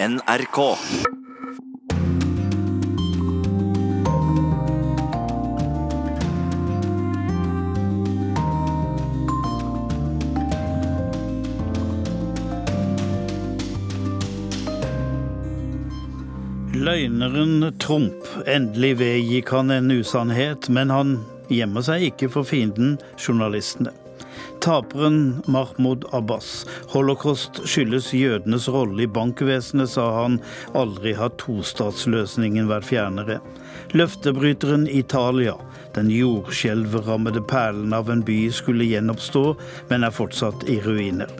NRK. Løgneren Trump. Endelig vedgikk han en usannhet, men han gjemmer seg ikke for fienden, journalistene. Taperen Mahmoud Abbas. Holocaust skyldes jødenes rolle i bankvesenet, sa han. Aldri har tostatsløsningen vært fjernere. Løftebryteren Italia. Den jordskjelvrammede perlen av en by skulle gjenoppstå, men er fortsatt i ruiner.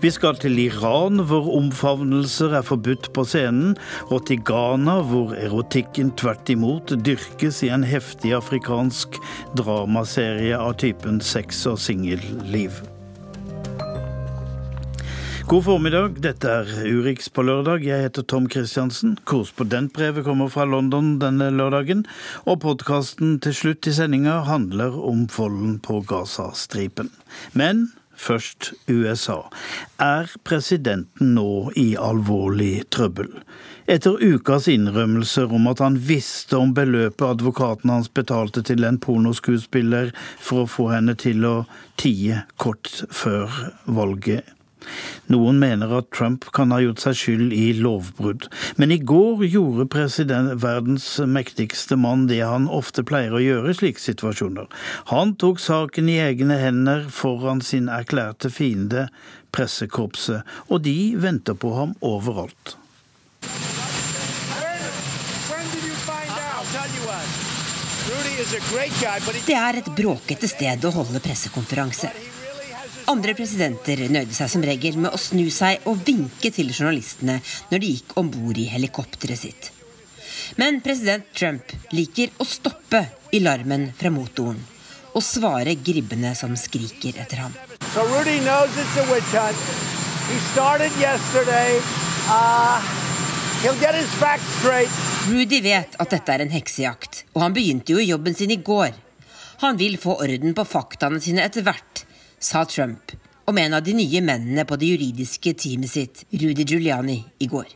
Vi skal til Iran, hvor omfavnelser er forbudt på scenen, og til Ghana, hvor erotikken tvert imot dyrkes i en heftig afrikansk dramaserie av typen sex og singelliv. God formiddag, dette er Urix på lørdag. Jeg heter Tom Christiansen. Korrespondentbrevet kommer fra London denne lørdagen. Og podkasten til slutt i sendinga handler om volden på Gazastripen. Men Først USA. Er presidenten nå i alvorlig trøbbel? Etter ukas innrømmelser om at han visste om beløpet advokaten hans betalte til en pornoskuespiller for å få henne til å tie kort før valget noen mener at Trump kan ha gjort seg skyld i lovbrudd. Men i går gjorde president, verdens mektigste mann det han ofte pleier å gjøre i slike situasjoner. Han tok saken i egne hender foran sin erklærte fiende, pressekorpset, og de venter på ham overalt. Det er et bråkete sted å holde pressekonferanse. Andre presidenter nøyde seg som regel med å snu seg og vinke til journalistene når de gikk om bord i helikopteret sitt. Men president Trump liker å stoppe i larmen fra motoren og svare gribbene som skriker etter ham. So Rudy knows it's a witch hunt. He started yesterday. Uh, he'll get his facts straight. Rudy vet at dette er en heksejakt, og han begynte jo jobben sin i går. Han vil få orden på faktaene sine etter hvert, sa Trump om en av de nye mennene på det juridiske teamet sitt, Rudy Giuliani, i går.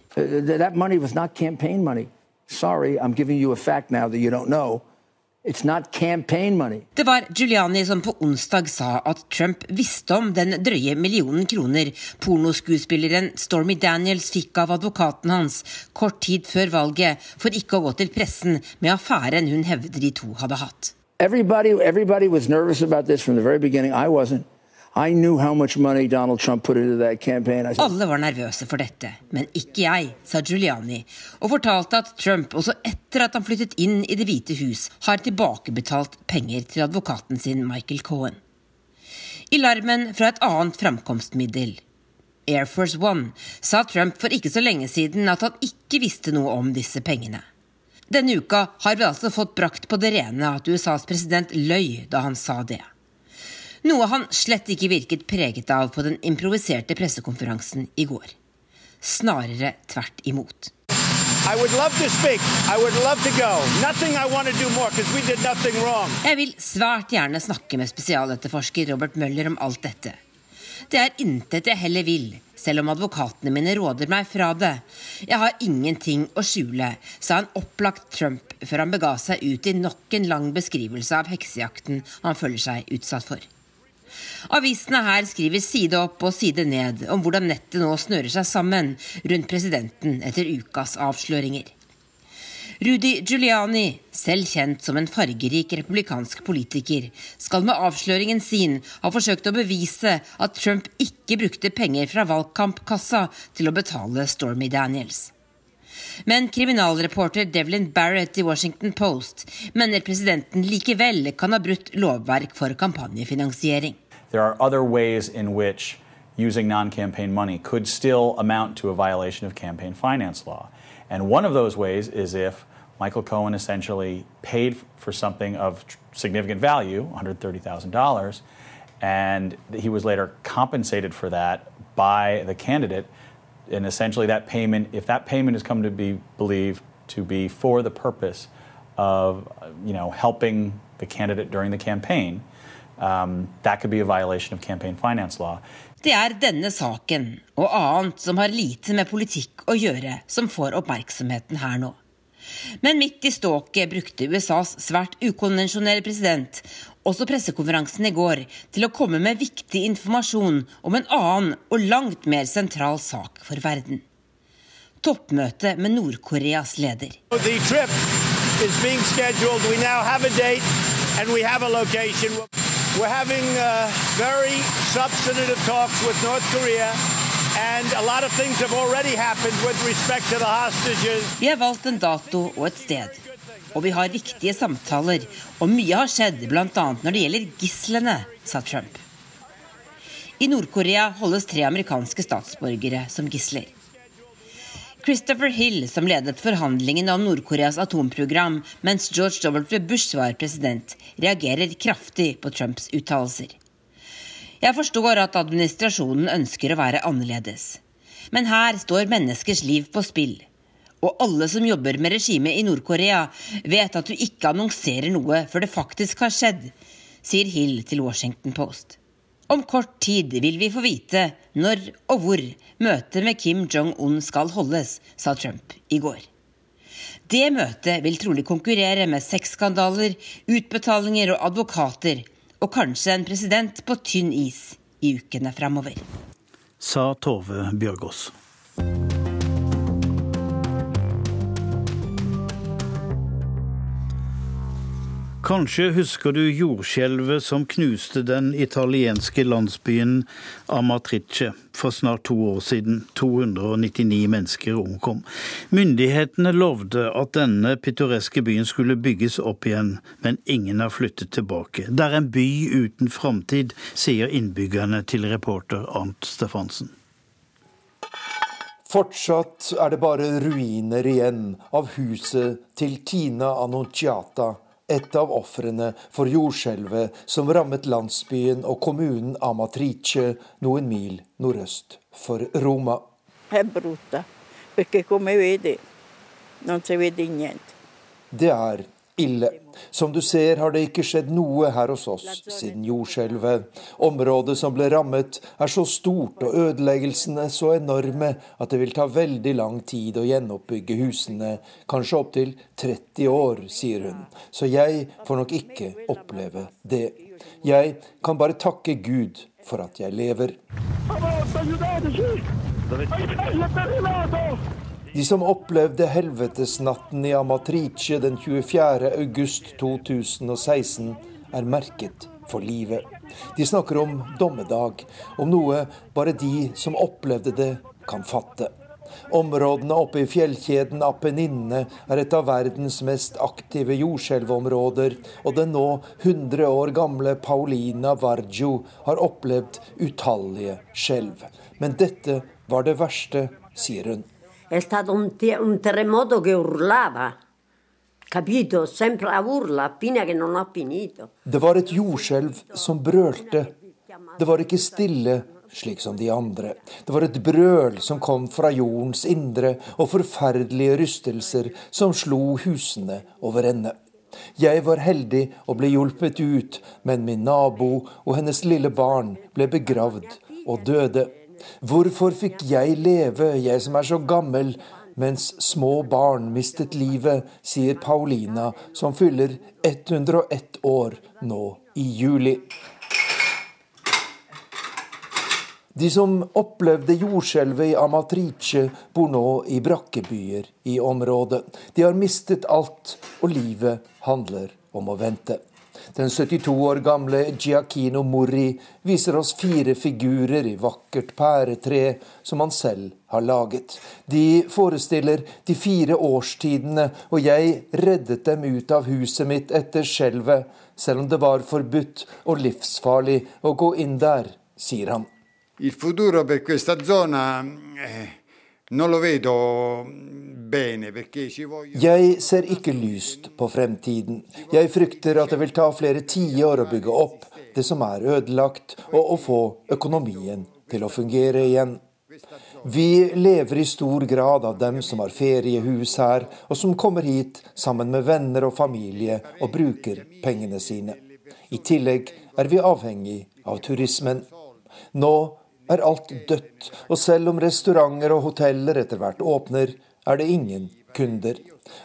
Det var Giuliani som på onsdag sa at Trump visste om den drøye millionen kroner pornoskuespilleren Stormy Daniels fikk av advokaten hans kort tid før valget for ikke å gå til pressen med affæren hun hevder de to hadde hatt. Everybody, everybody was nervous about this from the very beginning. I wasn't. Alle var nervøse for dette, men ikke jeg, sa Giuliani, og fortalte at Trump, også etter at han flyttet inn i Det hvite hus, har tilbakebetalt penger til advokaten sin Michael Cohen. I larmen fra et annet framkomstmiddel, Air Force One, sa Trump for ikke så lenge siden at han ikke visste noe om disse pengene. Denne uka har vi altså fått brakt på det rene at USAs president løy da han sa det. Noe han slett ikke virket preget av på den improviserte pressekonferansen i går. Snarere tvert imot. Jeg vil svært gjerne snakke med spesialetterforsker Robert Møller om alt dette. Det er intet jeg heller vil, selv om advokatene mine råder meg fra det. Jeg har ingenting å skjule, sa en opplagt Trump før han bega seg ut i nok en lang beskrivelse av heksejakten han føler seg utsatt for. Avisene her skriver side opp og side ned om hvordan nettet nå snører seg sammen rundt presidenten etter ukas avsløringer. Rudy Giuliani, selv kjent som en fargerik republikansk politiker, skal med avsløringen sin ha forsøkt å bevise at Trump ikke brukte penger fra valgkampkassa til å betale Stormy Daniels. Men kriminalreporter Devlin Barrett i Washington Post mener presidenten likevel kan ha brutt lovverk for kampanjefinansiering. There are other ways in which using non campaign money could still amount to a violation of campaign finance law. And one of those ways is if Michael Cohen essentially paid for something of significant value, $130,000, and he was later compensated for that by the candidate. And essentially, that payment, if that payment has come to be believed to be for the purpose of, you know, helping the candidate during the campaign, Um, that could be a violation of campaign finance law. Det er denne saken og annet som har lite med politikk å gjøre, som får oppmerksomheten her nå. Men midt i ståket brukte USAs svært ukonvensjonelle president også pressekonferansen i går til å komme med viktig informasjon om en annen og langt mer sentral sak for verden. Toppmøte med Nord-Koreas leder. The trip is being scheduled. We now have a date and we have a location. We're having uh, very substantive talks with North Korea. Vi har valgt en dato og et sted. Og vi har viktige samtaler. Og mye har skjedd, bl.a. når det gjelder gislene, sa Trump. I Nord-Korea holdes tre amerikanske statsborgere som gisler. Christopher Hill, som ledet forhandlingene om Nord-Koreas atomprogram mens George W. Bush var president, reagerer kraftig på Trumps uttalelser. Jeg forstår at administrasjonen ønsker å være annerledes. Men her står menneskers liv på spill. Og alle som jobber med regimet i Nord-Korea, vet at du ikke annonserer noe før det faktisk har skjedd, sier Hill til Washington Post. Om kort tid vil vi få vite når og hvor møtet med Kim Jong-un skal holdes, sa Trump i går. Det møtet vil trolig konkurrere med sexskandaler, utbetalinger og advokater, og kanskje en president på tynn is i ukene framover. Sa Tove Bjørgaas. Kanskje husker du jordskjelvet som knuste den italienske landsbyen Amatrice for snart to år siden. 299 mennesker omkom. Myndighetene lovde at denne pittoreske byen skulle bygges opp igjen, men ingen har flyttet tilbake. Det er en by uten framtid, sier innbyggerne til reporter Arnt Stefansen. Fortsatt er det bare ruiner igjen av huset til Tina Annunciata et av ofrene for jordskjelvet som rammet landsbyen og kommunen Amatrice noen mil nordøst for Roma. Det er ille. Som du ser har det ikke skjedd noe her hos oss siden jordskjelvet. Området som ble rammet er så stort og ødeleggelsene så enorme at det vil ta veldig lang tid å gjenoppbygge husene, kanskje opptil 30 år, sier hun. Så jeg får nok ikke oppleve det. Jeg kan bare takke Gud for at jeg lever. De som opplevde helvetesnatten i Amatrice den 24. august 2016, er merket for livet. De snakker om dommedag, om noe bare de som opplevde det, kan fatte. Områdene oppe i fjellkjeden Apenninene er et av verdens mest aktive jordskjelvområder, og den nå 100 år gamle Paulina Vargio har opplevd utallige skjelv. Men dette var det verste, sier hun. È stato un, un terremoto che urlava. Capito? Sempre a urla fino che non ha finito. Det var et jordskjelv som brølte. Det var ikke stille slik som de andre. Det var et brøl som kom fra jordens indre, og forferdelige rystelser som slo husene over ende. Jeg var heldig og ble hjulpet ut, men min nabo og hennes lille barn ble begravd og døde. Hvorfor fikk jeg leve, jeg som er så gammel, mens små barn mistet livet, sier Paulina, som fyller 101 år nå i juli. De som opplevde jordskjelvet i Amatrice, bor nå i brakkebyer i området. De har mistet alt, og livet handler om å vente. Den 72 år gamle Giacchino Morri viser oss fire figurer i vakkert pæretre som han selv har laget. De forestiller de fire årstidene, og jeg reddet dem ut av huset mitt etter skjelvet, selv om det var forbudt og livsfarlig å gå inn der, sier han. Il futuro per questa eh, jeg ser ikke lyst på fremtiden. Jeg frykter at det vil ta flere tiår å bygge opp det som er ødelagt, og å få økonomien til å fungere igjen. Vi lever i stor grad av dem som har feriehus her, og som kommer hit sammen med venner og familie og bruker pengene sine. I tillegg er vi avhengig av turismen. Nå er alt dødt, og selv om restauranter og hoteller etter hvert åpner, er det ingen kunder.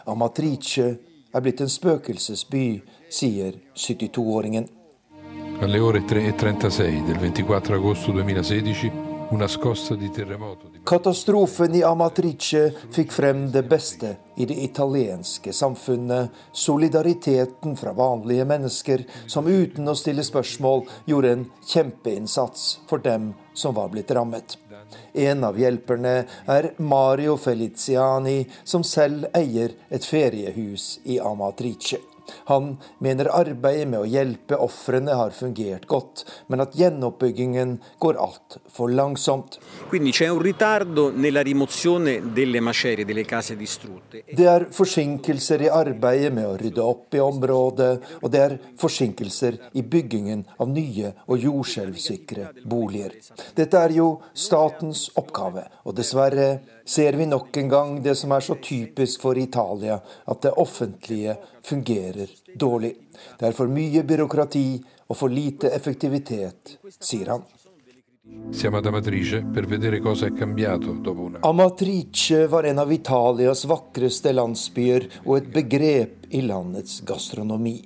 Amatrice er blitt en spøkelsesby, sier 72-åringen. Alle ore 3.36 del 24 agosto 2016 Katastrofen i Amatrice fikk frem det beste i det italienske samfunnet. Solidariteten fra vanlige mennesker som uten å stille spørsmål gjorde en kjempeinnsats for dem som var blitt rammet. En av hjelperne er Mario Feliziani, som selv eier et feriehus i Amatrice. Han mener arbeidet med å hjelpe ofrene har fungert godt, men at gjenoppbyggingen går altfor langsomt. Det er forsinkelser i arbeidet med å rydde opp i området, og det er forsinkelser i byggingen av nye og jordskjelvsikre boliger. Dette er jo statens oppgave, og dessverre ser vi nok en gang det som er så typisk for Italia, at det offentlige fungerer dårlig. Det er for mye byråkrati og for lite effektivitet, sier han. Amatrice var en av Italias vakreste landsbyer og et begrep i landets gastronomi.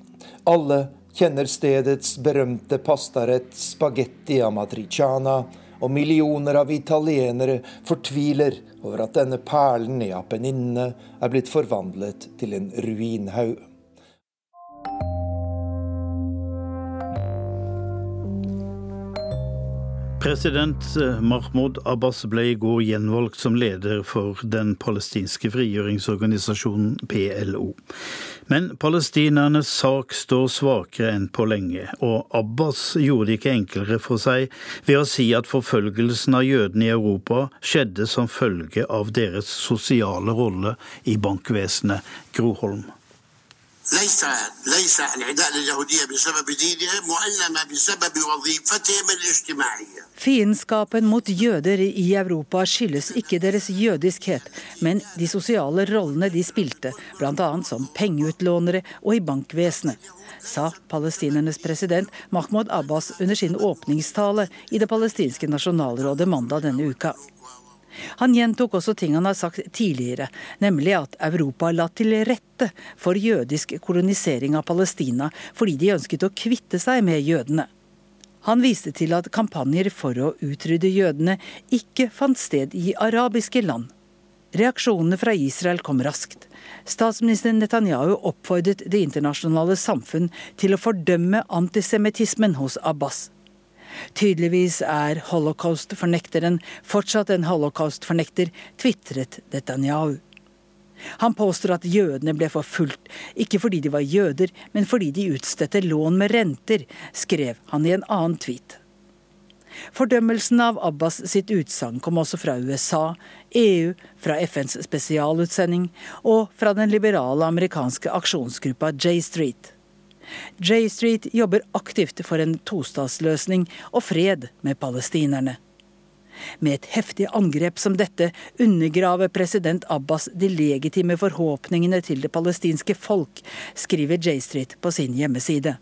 Alle kjenner stedets berømte pastarett spagetti amatriciana, og millioner av italienere fortviler over at denne perlen i Apenninene er blitt forvandlet til en ruinhaug. President eh, Mahmoud Abbas ble i går gjenvalgt som leder for den palestinske frigjøringsorganisasjonen PLO. Men palestinernes sak står svakere enn på lenge, og Abbas gjorde det ikke enklere for seg ved å si at forfølgelsen av jødene i Europa skjedde som følge av deres sosiale rolle i bankvesenet. Groholm. ليس ليس العداء لليهودية بسبب دينهم وإنما بسبب وظيفتهم الاجتماعية. Fiendskapen mot jøder i Europa skyldes ikke deres jødiskhet, men de sosiale rollene de spilte, bl.a. som pengeutlånere og i bankvesenet, sa palestinernes president Mahmoud Abbas under sin åpningstale i det palestinske nasjonalrådet mandag denne uka. Han gjentok også ting han har sagt tidligere, nemlig at Europa la til rette for jødisk kolonisering av Palestina fordi de ønsket å kvitte seg med jødene. Han viste til at kampanjer for å utrydde jødene ikke fant sted i arabiske land. Reaksjonene fra Israel kom raskt. Statsminister Netanyahu oppfordret det internasjonale samfunn til å fordømme antisemittismen hos Abbas. Tydeligvis er holocaust-fornekteren fortsatt en holocaust-fornekter, tvitret Netanyahu. Han påstår at jødene ble forfulgt, ikke fordi de var jøder, men fordi de utstedte lån med renter, skrev han i en annen tweet. Fordømmelsen av Abbas sitt utsagn kom også fra USA, EU, fra FNs spesialutsending og fra den liberale amerikanske aksjonsgruppa J Street. J Street jobber aktivt for en tostatsløsning og fred med palestinerne. Med et heftig angrep som dette undergraver president Abbas de legitime forhåpningene til det palestinske folk, skriver J Street på sin hjemmeside.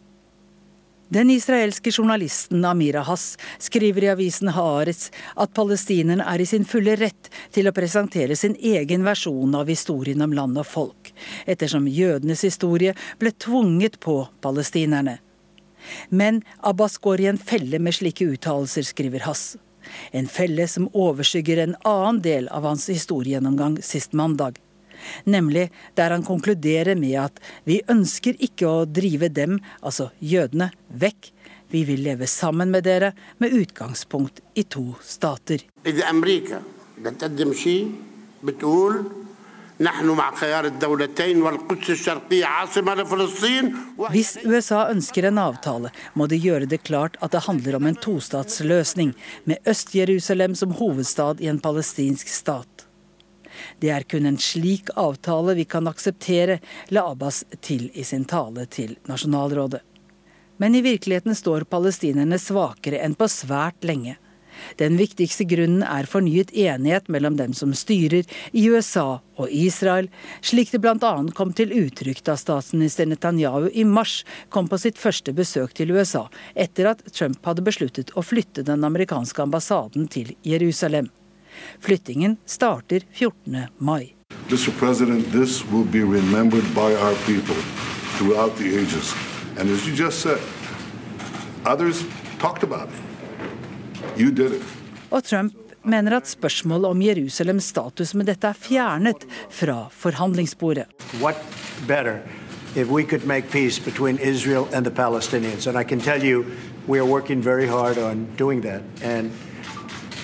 Den israelske journalisten Amira Hass skriver i avisen Haaretz at palestinerne er i sin fulle rett til å presentere sin egen versjon av historien om land og folk, ettersom jødenes historie ble tvunget på palestinerne. Men Abbas går i en felle med slike uttalelser, skriver Hass. En felle som overskygger en annen del av hans historiegjennomgang sist mandag nemlig der han konkluderer med at vi ønsker ikke å drive dem, altså jødene, vekk. Vi vil leve sammen med dere med utgangspunkt i to stater. Hvis USA ønsker en avtale, må de gjøre det klart at det handler om en tostatsløsning, med Øst-Jerusalem som hovedstad i en palestinsk stat. Det er kun en slik avtale vi kan akseptere, la Abbas til i sin tale til nasjonalrådet. Men i virkeligheten står palestinerne svakere enn på svært lenge. Den viktigste grunnen er fornyet enighet mellom dem som styrer i USA og Israel, slik det bl.a. kom til uttrykk da statsminister Netanyahu i mars kom på sitt første besøk til USA, etter at Trump hadde besluttet å flytte den amerikanske ambassaden til Jerusalem. Flyttingen starter 14. mai. Mr. President, this will be remembered by our people throughout the ages. And as you just said, others talked about it. Og Trump mener at spørsmålet om Jerusalems status med dette er fjernet fra forhandlingsbordet. What better if we could make peace between Israel and the Palestinians. And I can tell you, we are working very hard on doing that. And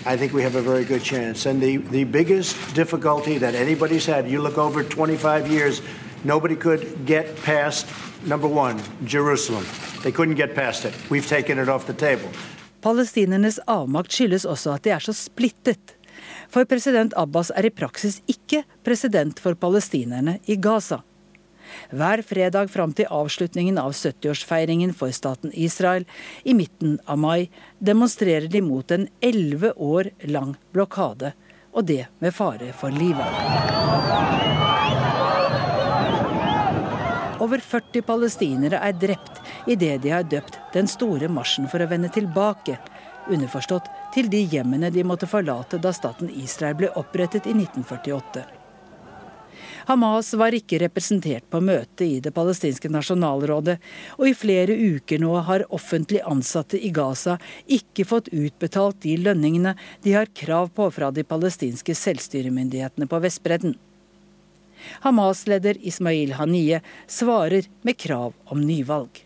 I think we have a very good chance. And the, the biggest difficulty that anybody's had, you look over 25 years, nobody could get past, number one, Jerusalem. They couldn't get past it. We've taken it off the table. Palestinernes avmakt skyldes også at de er så splittet. For president Abbas er i praksis ikke president for palestinerne i Gaza. Hver fredag fram til avslutningen av 70-årsfeiringen for staten Israel i midten av mai demonstrerer de mot en elleve år lang blokade, og det med fare for livet. Over 40 palestinere er drept i det de har døpt den store marsjen for å vende tilbake, underforstått til de hjemmene de måtte forlate da staten Israel ble opprettet i 1948. Hamas var ikke representert på møtet i det palestinske nasjonalrådet, og i flere uker nå har offentlig ansatte i Gaza ikke fått utbetalt de lønningene de har krav på fra de palestinske selvstyremyndighetene på Vestbredden. Hamas-leder Ismail Haniye svarer med krav om nyvalg.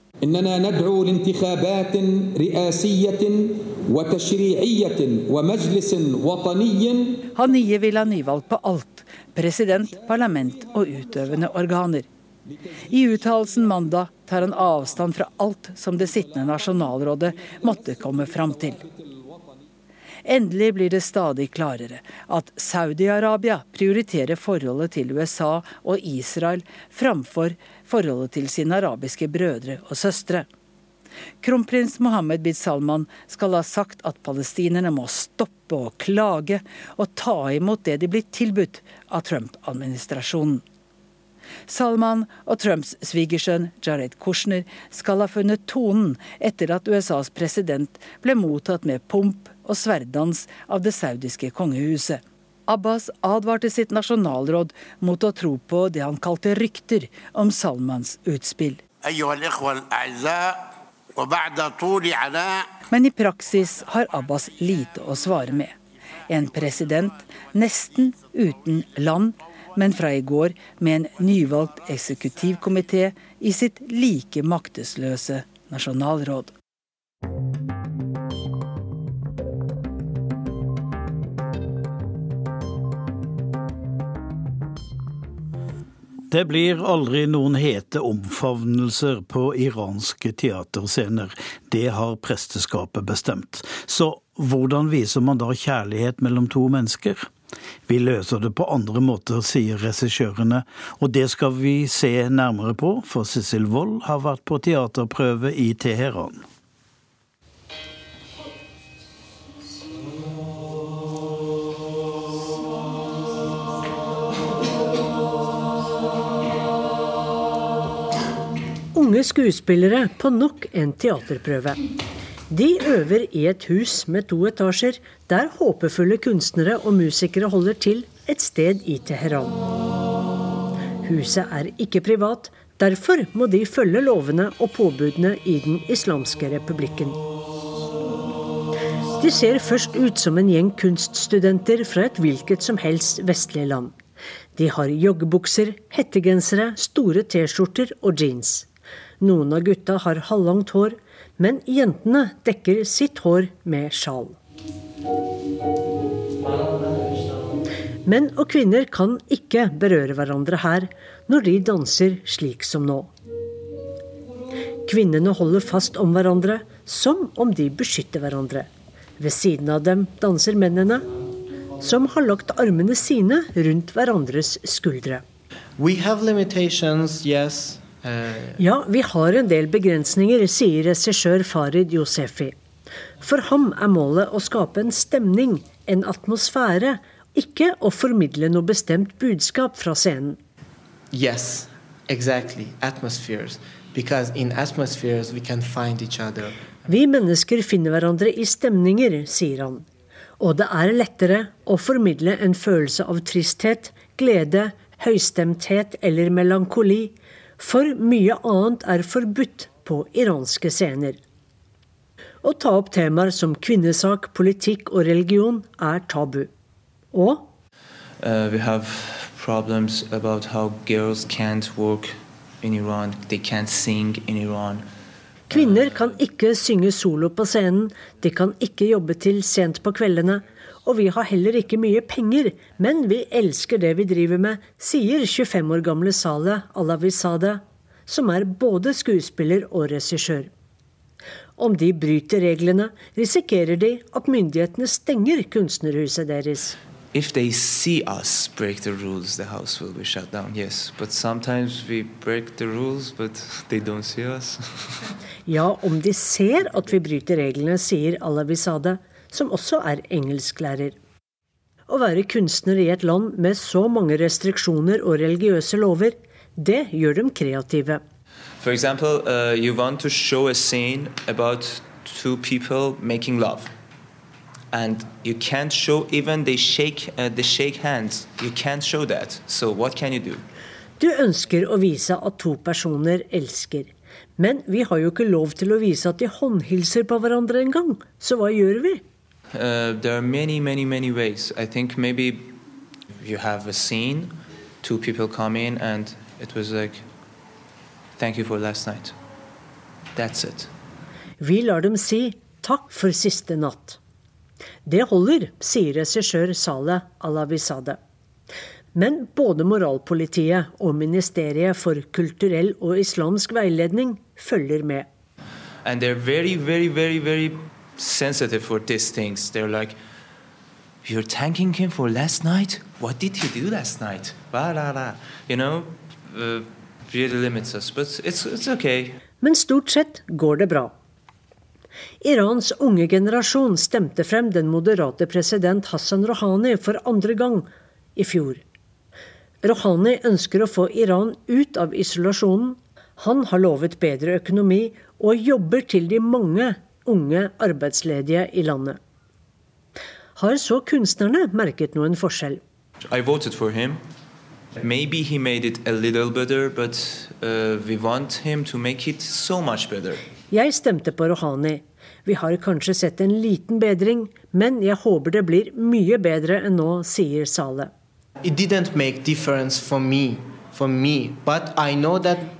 Haniye vil ha nyvalg på alt, president, parlament og utøvende organer. I uttalelsen mandag tar han avstand fra alt som det sittende nasjonalrådet måtte komme fram til. Endelig blir det stadig klarere at Saudi-Arabia prioriterer forholdet til USA og Israel framfor forholdet til sine arabiske brødre og søstre. Kronprins Mohammed bin Salman skal ha sagt at palestinerne må stoppe å klage og ta imot det de blir tilbudt av Trump-administrasjonen. Salman og Trumps svigersønn Jared Kushner skal ha funnet tonen etter at USAs president ble mottatt med pomp og sverddans av det saudiske kongehuset. Abbas advarte sitt nasjonalråd mot å tro på det han kalte rykter om Salmans utspill. Men i praksis har Abbas lite å svare med. En president nesten uten land, men fra i går med en nyvalgt eksekutivkomité i sitt like maktesløse nasjonalråd. Det blir aldri noen hete omfavnelser på iranske teaterscener. Det har presteskapet bestemt. Så hvordan viser man da kjærlighet mellom to mennesker? Vi løser det på andre måter, sier regissørene, og det skal vi se nærmere på, for Cecil Wold har vært på teaterprøve i Teheran. Unge skuespillere på nok en teaterprøve. De øver i et hus med to etasjer, der håpefulle kunstnere og musikere holder til et sted i Teheran. Huset er ikke privat, derfor må de følge lovene og påbudene i Den islamske republikken. De ser først ut som en gjeng kunststudenter fra et hvilket som helst vestlig land. De har joggebukser, hettegensere, store T-skjorter og jeans. Noen av gutta har halvlangt hår, men jentene dekker sitt hår med sjal. Menn og kvinner kan ikke berøre hverandre her når de danser slik som nå. Kvinnene holder fast om hverandre som om de beskytter hverandre. Ved siden av dem danser mennene, som har lagt armene sine rundt hverandres skuldre. We have limitations, yes, ja, vi har en del begrensninger, sier regissør Farid Yosefi. For ham er målet å skape en stemning, en atmosfære, ikke å formidle noe bestemt budskap fra scenen. Yes, exactly. Atmospheres. Because in atmospheres we can find each other. Vi mennesker finner hverandre i stemninger, sier han. Og det er lettere å formidle en følelse av tristhet, glede, høystemthet eller melankoli, for mye annet er forbudt på iranske scener. Å ta opp temaer som kvinnesak, politikk og religion er tabu. Og uh, We have problems about how girls can't work in Iran. They can't sing in Iran. Kvinner kan ikke synge solo på scenen, de kan ikke jobbe til sent på kveldene, og vi har heller ikke mye penger, men vi elsker det vi driver med, sier 25 år gamle Saleh Alavisade, som er både skuespiller og regissør. Om de bryter reglene, risikerer de at myndighetene stenger kunstnerhuset deres. if they see us break the rules, the house will be shut down. Yes, but sometimes we break the rules, but they don't see us. ja, om de ser at vi bryter reglene, sier Alavisade, som også er engelsklærer. Å være kunstner i et land med så mange restriksjoner og religiøse lover, det gjør dem kreative. For example, uh, you want to show a scene about two people making love and you can't show even they shake uh, they shake hands you can't show that so what can you do du ønsker å vise at to personer elsker men vi har jo ikke lov til å vise at de håndhilser på hverandre engang så hva gjør vi uh, there are many many many ways i think maybe you have a scene two people come in and it was like thank you for last night that's it vi lar dem si takk for siste natt det holder, sier regissør Saleh Alavisade. Men både moralpolitiet og Ministeriet for kulturell og islamsk veiledning følger med. And they're very, very, very, very sensitive for these things. They're like, You're thanking him for last night? What did he do last night? Blah, blah, blah. You know, uh, really limits us. But it's, it's okay. Men stort sett går det bra. Irans unge generasjon stemte frem den moderate president Hassan Rouhani for andre gang i fjor. Rouhani ønsker å få Iran ut av isolasjonen. Han har lovet bedre økonomi og jobber til de mange unge arbeidsledige i landet. Har så kunstnerne merket noen forskjell? I voted for him. Maybe he made it a little better, but uh, we want him to make it so much better. Jeg stemte på Rohani. Vi har kanskje sett en liten bedring, men jeg håper det blir mye bedre enn nå, sier Saleh.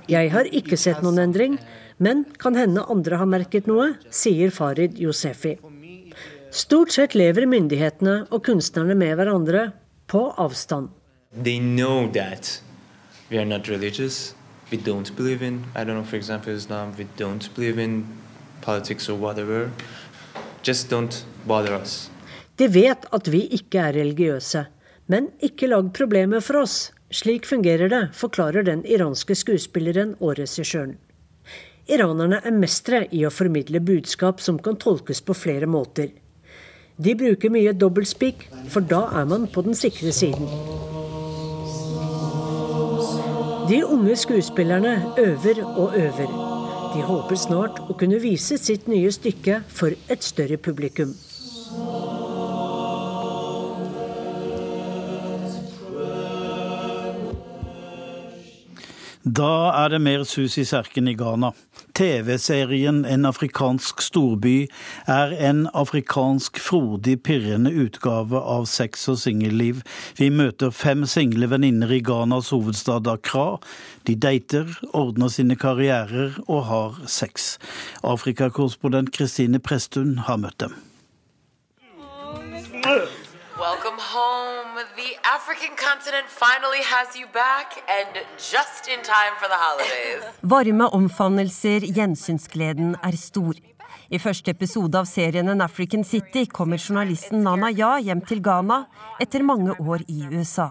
Jeg har ikke sett noen endring, men kan hende andre har merket noe, sier Farid Yosefi. Stort sett lever myndighetene og kunstnerne med hverandre på avstand. They know that we are not religious we don't believe in. I don't know, for example, Islam. We don't believe in politics or whatever. Just don't bother us. De vet at vi ikke er religiøse, men ikke lag problemer for oss. Slik fungerer det, forklarer den iranske skuespilleren og regissøren. Iranerne er mestere i å formidle budskap som kan tolkes på flere måter. De bruker mye dobbeltspeak, for da er man på den sikre siden. De unge skuespillerne øver og øver. De håper snart å kunne vise sitt nye stykke for et større publikum. Da er det mer sus i serken i Ghana. TV-serien En afrikansk storby er en afrikansk frodig, pirrende utgave av sex og singelliv. Vi møter fem single venninner i Ghanas hovedstad Accra. De dater, ordner sine karrierer og har sex. Afrikakorrespondent Kristine Presttun har møtt dem. Welcome home. The African continent finally has you back, and just in time for the holidays. Varme omfavnelser, gjensynsgleden er stor. I første episode av serien An African City kommer journalisten Nana Ya hjem til Ghana etter mange år i USA.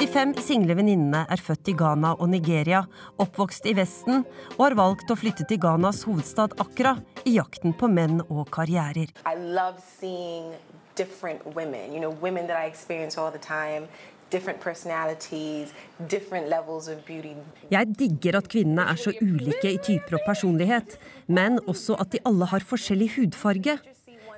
De fem single venninnene er født i Ghana og Nigeria, oppvokst i Vesten og har valgt å flytte til Ghanas hovedstad Accra i jakten på menn og karrierer. I love seeing different women, you know, women that I experience all the time. Jeg digger at kvinnene er så ulike i typer og personlighet, men også at de alle har forskjellig hudfarge.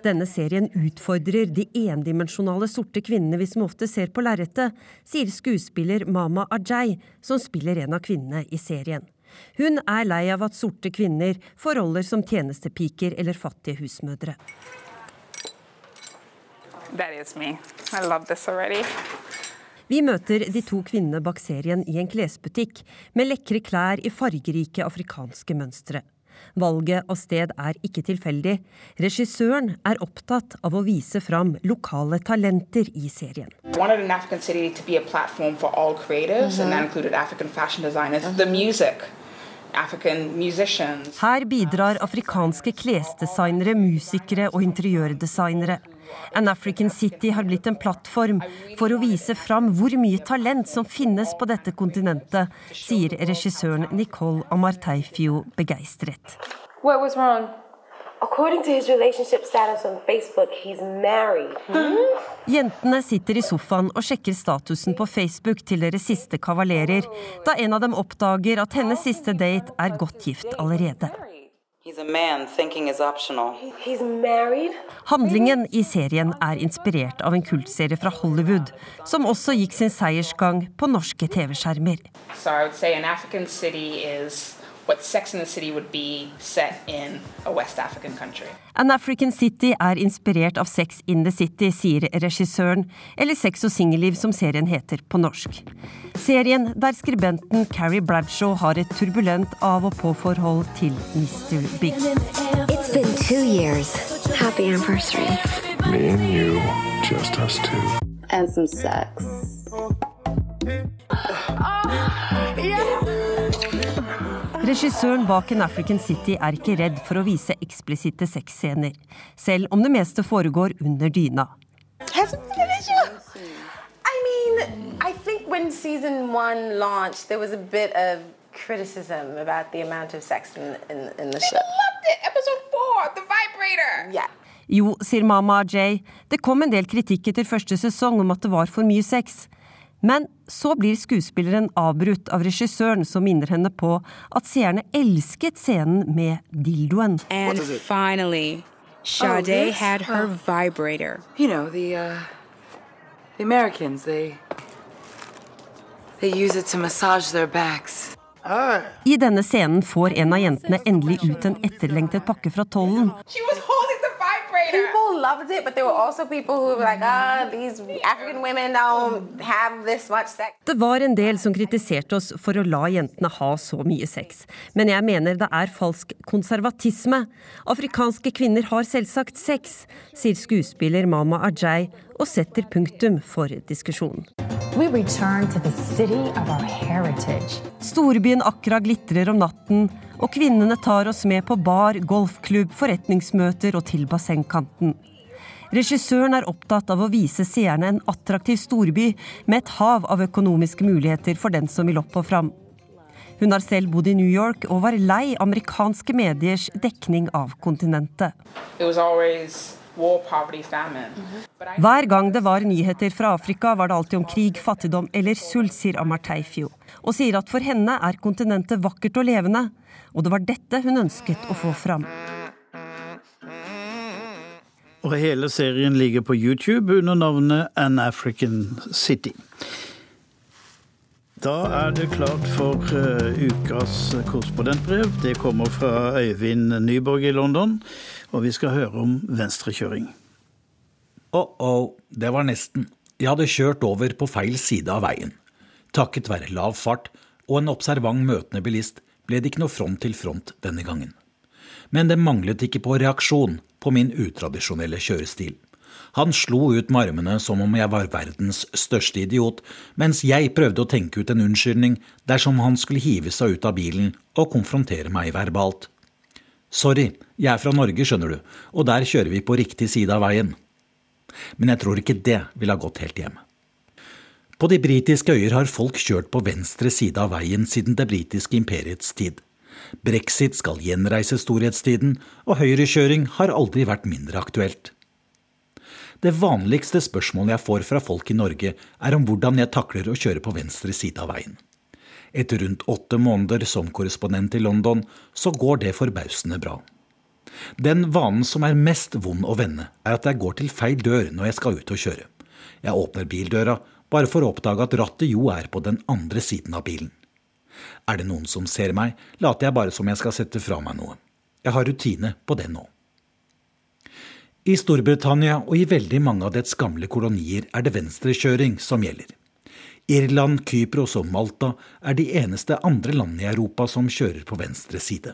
Denne serien utfordrer de endimensjonale sorte kvinnene vi som ofte ser på lerretet, sier skuespiller Mama Ajay, som spiller en av kvinnene i serien. Hun er lei av at sorte kvinner får roller som tjenestepiker eller fattige husmødre. That is me. I love this already. Vi møter de to kvinnene bak serien i en klesbutikk med lekre klær i fargerike afrikanske mønstre. Valget av sted er ikke tilfeldig. Regissøren er opptatt av å vise fram lokale talenter i serien. wanted an African city to be a platform for all creatives, and that included African fashion designers, the music, African musicians. Her bidrar afrikanske klesdesignere, musikere og interiørdesignere. An African City har blitt en plattform for å vise fram hvor mye talent som finnes på dette kontinentet, sier regissøren Nicole Amarteifio begeistret. What was wrong? According to his relationship status on Facebook, he's. Jentene sitter i sofaen og sjekker statusen på Facebook til deres siste kavalerer, da en av dem oppdager at hennes siste date er godt gift allerede. He's a man thinking is optional. He's married? Handlingen i serien er inspirert av en kultserie fra Hollywood, som også gikk sin seiersgang på norske TV-skjermer. So What Sex in the City would be set in a West African country. An African City er inspirert av Sex in the City, sier regissøren, eller Sex og singelliv som serien heter på norsk. Serien der skribenten Carrie Bradshaw har et turbulent av- og på-forhold til Mr. Big. It's been two years. Happy anniversary. Me and you, just us two. And some sex. Regissøren bak An African City er ikke redd for å vise eksplisitte sexscener, selv om det meste foregår under dyna. Has it been an issue? I mean, I think when season one launched, there was a bit of criticism about the amount of sex in, in, in the show. Loved it. Episode four, the vibrator. Yeah. Jo, sier mamma Jay, det kom en del kritikk etter første sesong om at det var for mye sex. Men så blir skuespilleren avbrutt av regissøren, som minner henne på at seerne elsket scenen med dildoen. And finally, Sade oh, had her Oh. vibrator. You know, the uh the Americans, they they use it to massage their backs. I denne scenen får en av jentene endelig ut en etterlengtet pakke fra tollen. She was holding the People loved it, but there were also people who were like, ah, these African women don't have this much sex. Det var en del som kritiserte oss for å la jentene ha så mye sex, men jeg mener det er falsk konservatisme. Afrikanske kvinner har selvsagt sex, sier skuespiller Mama Ajay, og setter punktum for diskusjonen. We return to the city of our heritage. Storbyen Akra glitrer om natten, og kvinnene tar oss med på bar, golfklubb, forretningsmøter og til bassengkanten. Regissøren er opptatt av å vise seerne en attraktiv storby med et hav av økonomiske muligheter for den som vil opp og fram. Hun har selv bodd i New York og var lei amerikanske mediers dekning av kontinentet. It was always war, poverty, famine. But I Hver gang det var nyheter fra Afrika, var det alltid om krig, fattigdom eller sult, sier Amarteifio, og sier at for henne er kontinentet vakkert og levende, og det var dette hun ønsket å få fram. Og hele serien ligger på YouTube under navnet An African City. Da er det klart for eh, ukas korrespondentbrev. Det kommer fra Øyvind Nyborg i London, og vi skal høre om venstrekjøring. Oh-oh, det var nesten. Jeg hadde kjørt over på feil side av veien. Takket være lav fart og en observant møtende bilist ble det ikke noe front til front denne gangen. Men det manglet ikke på reaksjon på min utradisjonelle kjørestil. Han slo ut med armene som om jeg var verdens største idiot, mens jeg prøvde å tenke ut en unnskyldning dersom han skulle hive seg ut av bilen og konfrontere meg verbalt. Sorry, jeg er fra Norge, skjønner du, og der kjører vi på riktig side av veien. Men jeg tror ikke det ville ha gått helt hjem. På de britiske øyer har folk kjørt på venstre side av veien siden det britiske imperiets tid. Brexit skal gjenreise storhetstiden, og høyrekjøring har aldri vært mindre aktuelt. Det vanligste spørsmålet jeg får fra folk i Norge, er om hvordan jeg takler å kjøre på venstre side av veien. Etter rundt åtte måneder som korrespondent i London, så går det forbausende bra. Den vanen som er mest vond å vende, er at jeg går til feil dør når jeg skal ut og kjøre. Jeg åpner bildøra, bare for å oppdage at rattet jo er på den andre siden av bilen. Er det noen som ser meg, later jeg bare som jeg skal sette fra meg noe. Jeg har rutine på det nå. I Storbritannia og i veldig mange av dets gamle kolonier er det venstrekjøring som gjelder. Irland, Kypros og Malta er de eneste andre landene i Europa som kjører på venstre side.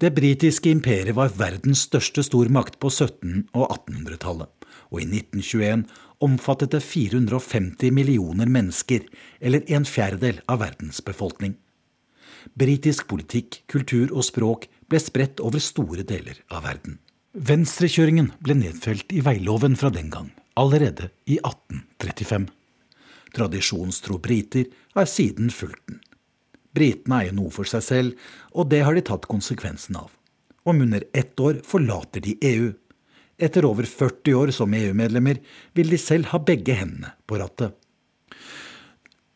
Det britiske imperiet var verdens største stormakt på 1700- og 1800-tallet, og i 1921 omfattet det 450 millioner mennesker, eller en fjerdedel av verdens befolkning. Britisk politikk, kultur og språk ble spredt over store deler av verden. Venstrekjøringen ble nedfelt i veiloven fra den gang, allerede i 1835. Tradisjonstro briter har siden fulgt den. Britene eier noe for seg selv, og det har de tatt konsekvensen av. Om under ett år forlater de EU. Etter over 40 år som EU-medlemmer vil de selv ha begge hendene på rattet.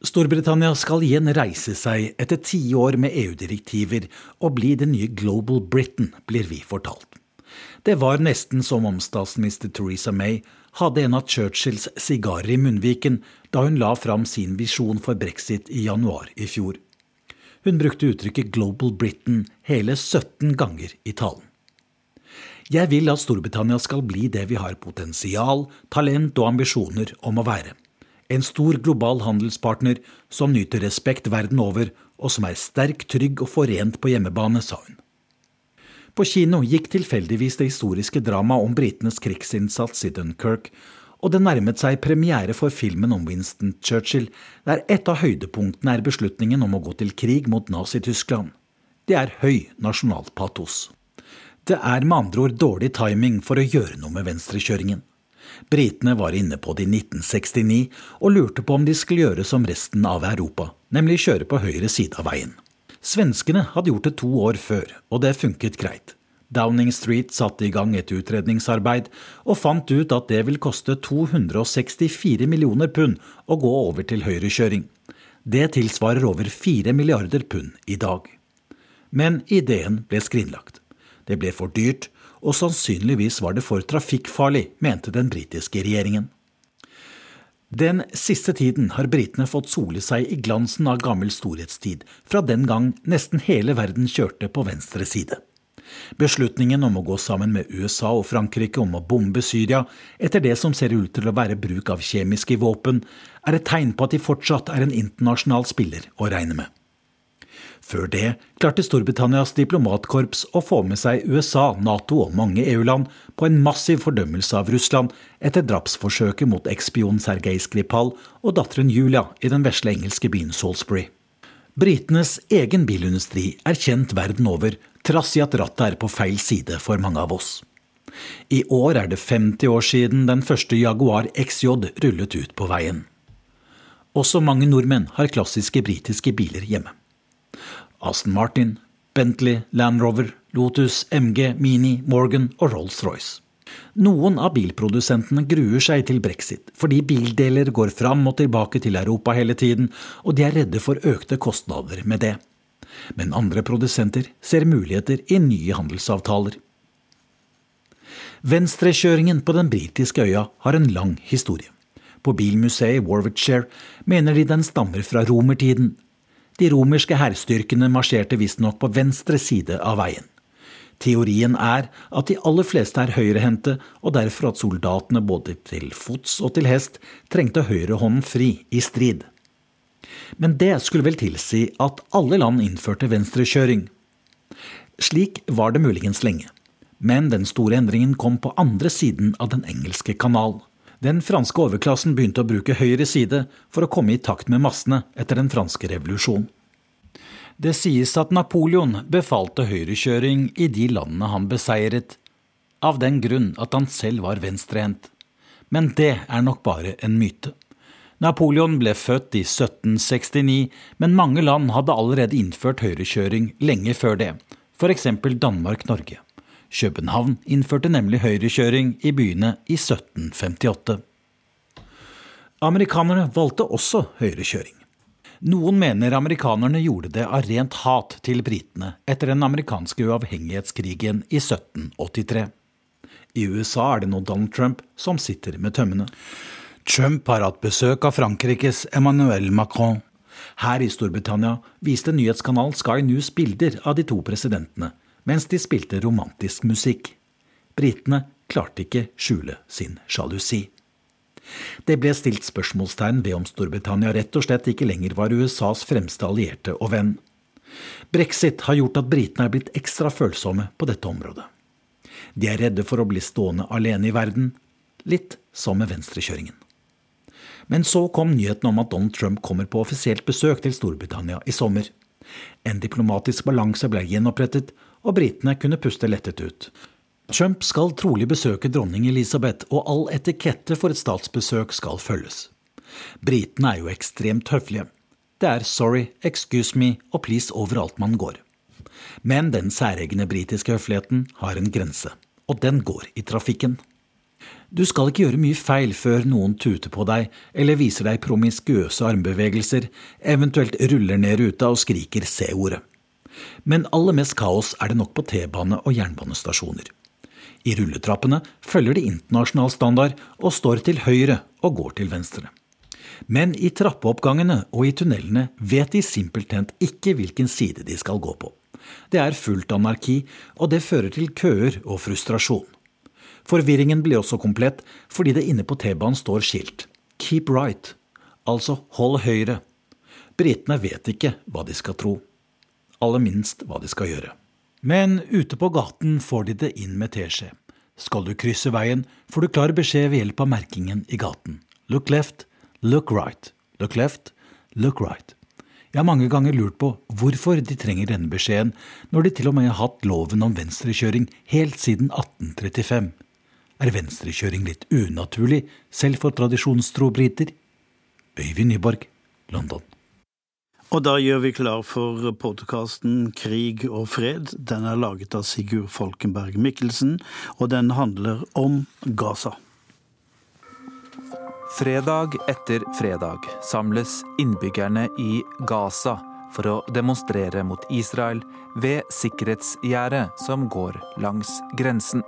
Storbritannia skal igjen reise seg etter tiår med EU-direktiver og bli det nye Global Britain, blir vi fortalt. Det var nesten som om statsminister Theresa May hadde en av Churchills sigarer i munnviken da hun la fram sin visjon for brexit i januar i fjor. Hun brukte uttrykket 'Global Britain' hele 17 ganger i talen. Jeg vil at Storbritannia skal bli det vi har potensial, talent og ambisjoner om å være. En stor global handelspartner som nyter respekt verden over, og som er sterk, trygg og forent på hjemmebane, sa hun. På kino gikk tilfeldigvis det historiske dramaet om britenes krigsinnsats i Dunkerque, og det nærmet seg premiere for filmen om Winston Churchill, der et av høydepunktene er beslutningen om å gå til krig mot Nazi-Tyskland. Det er høy nasjonalpatos. Det er med andre ord dårlig timing for å gjøre noe med venstrekjøringen. Britene var inne på det i 1969 og lurte på om de skulle gjøre som resten av Europa, nemlig kjøre på høyre side av veien. Svenskene hadde gjort det to år før, og det funket greit. Downing Street satte i gang et utredningsarbeid, og fant ut at det vil koste 264 millioner pund å gå over til høyrekjøring. Det tilsvarer over 4 milliarder pund i dag. Men ideen ble skrinlagt. Det ble for dyrt, og sannsynligvis var det for trafikkfarlig, mente den britiske regjeringen. Den siste tiden har britene fått sole seg i glansen av gammel storhetstid, fra den gang nesten hele verden kjørte på venstre side. Beslutningen om å gå sammen med USA og Frankrike om å bombe Syria, etter det som ser ut til å være bruk av kjemiske våpen, er et tegn på at de fortsatt er en internasjonal spiller å regne med. Før det klarte Storbritannias diplomatkorps å få med seg USA, Nato og mange EU-land på en massiv fordømmelse av Russland etter drapsforsøket mot ekspion Sergej Skripal og datteren Julia i den vesle engelske byen Salisbury. Britenes egen bilindustri er kjent verden over, trass i at rattet er på feil side for mange av oss. I år er det 50 år siden den første Jaguar XJ rullet ut på veien. Også mange nordmenn har klassiske britiske biler hjemme. Aston Martin, Bentley, Land Rover, Lotus, MG, Mini, Morgan og Rolls-Royce. Noen av bilprodusentene gruer seg til brexit, fordi bildeler går fram og tilbake til Europa hele tiden, og de er redde for økte kostnader med det. Men andre produsenter ser muligheter i nye handelsavtaler. Venstrekjøringen på den britiske øya har en lang historie. På bilmuseet i Warwickshire mener de den stammer fra romertiden, de romerske hærstyrkene marsjerte visstnok på venstre side av veien. Teorien er at de aller fleste er høyrehendte, og derfor at soldatene både til fots og til hest trengte høyrehånden fri i strid. Men det skulle vel tilsi at alle land innførte venstrekjøring. Slik var det muligens lenge, men den store endringen kom på andre siden av den engelske kanal. Den franske overklassen begynte å bruke høyre side for å komme i takt med massene etter den franske revolusjonen. Det sies at Napoleon befalte høyrekjøring i de landene han beseiret, av den grunn at han selv var venstrehendt. Men det er nok bare en myte. Napoleon ble født i 1769, men mange land hadde allerede innført høyrekjøring lenge før det, f.eks. Danmark-Norge. København innførte nemlig høyrekjøring i byene i 1758. Amerikanerne valgte også høyrekjøring. Noen mener amerikanerne gjorde det av rent hat til britene etter den amerikanske uavhengighetskrigen i 1783. I USA er det nå Donald Trump som sitter med tømmene. Trump har hatt besøk av Frankrikes Emmanuel Macron. Her i Storbritannia viste nyhetskanalen Sky News bilder av de to presidentene mens de spilte romantisk musikk. Britene klarte ikke skjule sin sjalusi. Det ble stilt spørsmålstegn ved om Storbritannia rett og slett ikke lenger var USAs fremste allierte og venn. Brexit har gjort at britene er blitt ekstra følsomme på dette området. De er redde for å bli stående alene i verden, litt som med venstrekjøringen. Men så kom nyheten om at Donald Trump kommer på offisielt besøk til Storbritannia i sommer. En diplomatisk balanse ble gjenopprettet, og britene kunne puste lettet ut. Trump skal trolig besøke dronning Elisabeth, og all etikette for et statsbesøk skal følges. Britene er jo ekstremt høflige. Det er sorry, excuse me og please overalt man går. Men den særegne britiske høfligheten har en grense, og den går i trafikken. Du skal ikke gjøre mye feil før noen tuter på deg eller viser deg promiskuøse armbevegelser, eventuelt ruller ned ruta og skriker C-ordet. Men aller mest kaos er det nok på T-bane og jernbanestasjoner. I rulletrappene følger de internasjonal standard og står til høyre og går til venstre. Men i trappeoppgangene og i tunnelene vet de simpelthen ikke hvilken side de skal gå på. Det er fullt anarki, og det fører til køer og frustrasjon. Forvirringen blir også komplett fordi det inne på T-banen står skilt Keep right, altså hold høyre. Britene vet ikke hva de skal tro. Aller minst hva de skal gjøre. Men ute på gaten får de det inn med teskje. Skal du krysse veien, får du klar beskjed ved hjelp av merkingen i gaten. Look left, look right. Look left, look right. Jeg har mange ganger lurt på hvorfor de trenger denne beskjeden, når de til og med har hatt loven om venstrekjøring helt siden 1835. Er venstrekjøring litt unaturlig, selv for tradisjonstro briter? Øyvind Nyborg, London. Og da gjør vi klar for podkasten Krig og fred. Den er laget av Sigurd Folkenberg Mikkelsen, og den handler om Gaza. Fredag etter fredag samles innbyggerne i Gaza for å demonstrere mot Israel ved sikkerhetsgjerdet som går langs grensen.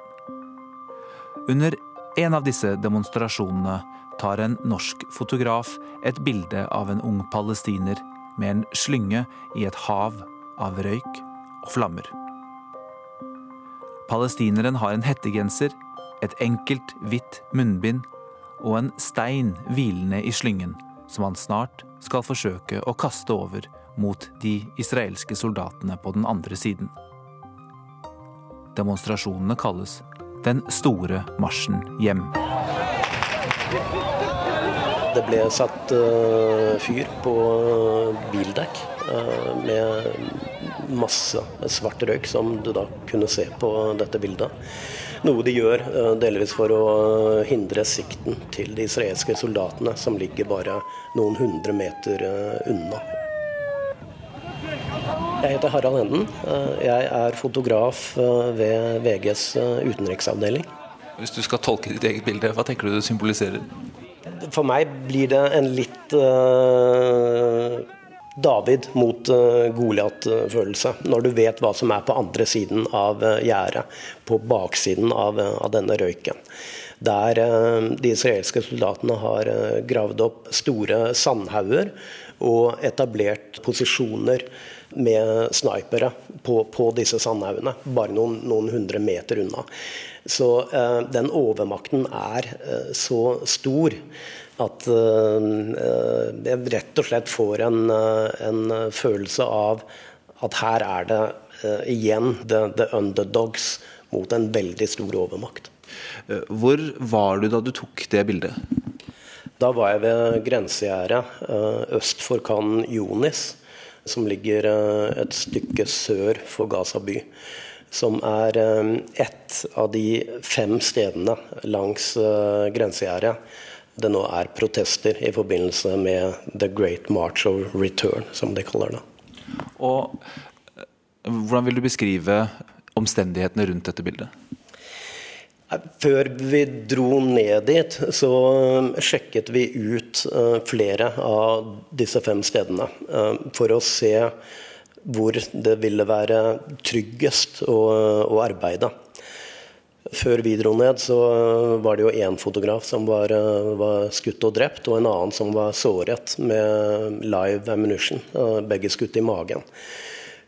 Under en av disse demonstrasjonene tar en norsk fotograf et bilde av en ung palestiner med en slynge i et hav av røyk og flammer. Palestineren har en hettegenser, et enkelt hvitt munnbind og en stein hvilende i slyngen, som han snart skal forsøke å kaste over mot de israelske soldatene på den andre siden. Demonstrasjonene kalles Den store marsjen hjem. Det ble satt uh, fyr på uh, bildekk uh, med masse svart røyk, som du da kunne se på dette bildet. Noe de gjør eh, delvis for å eh, hindre sikten til de israelske soldatene, som ligger bare noen hundre meter eh, unna. Jeg heter Harald Enden. Jeg er fotograf ved VGs utenriksavdeling. Hvis du skal tolke ditt eget bilde, hva tenker du det symboliserer? For meg blir det en litt uh, David mot uh, Goliat-følelse. Når du vet hva som er på andre siden av uh, gjerdet, på baksiden av, av denne røyken. Der de israelske soldatene har gravd opp store sandhauger og etablert posisjoner med snipere på, på disse sandhaugene, bare noen, noen, hundre meter unna. Så den overmakten er så stor at uh, jeg rett og slett får en, en, følelse av at her er det igjen the, the, underdogs mot en veldig stor overmakt. Hvor var du da du tok det bildet? Da var jeg ved grensegjerdet øst for Khan Yunis, som ligger et stykke sør for Gaza by. Som er ett av de fem stedene langs grensegjerdet det nå er protester i forbindelse med The Great March of Return, som de kaller det. Og eh, Hvordan vil du beskrive omstendighetene rundt dette bildet? Før vi dro ned dit, så sjekket vi ut flere av disse fem stedene for å se hvor det ville være tryggest å, å arbeide. Før vi dro ned, så var det jo én fotograf som var, var, skutt og drept, og en annen som var såret med live ammunition, begge skutt i magen.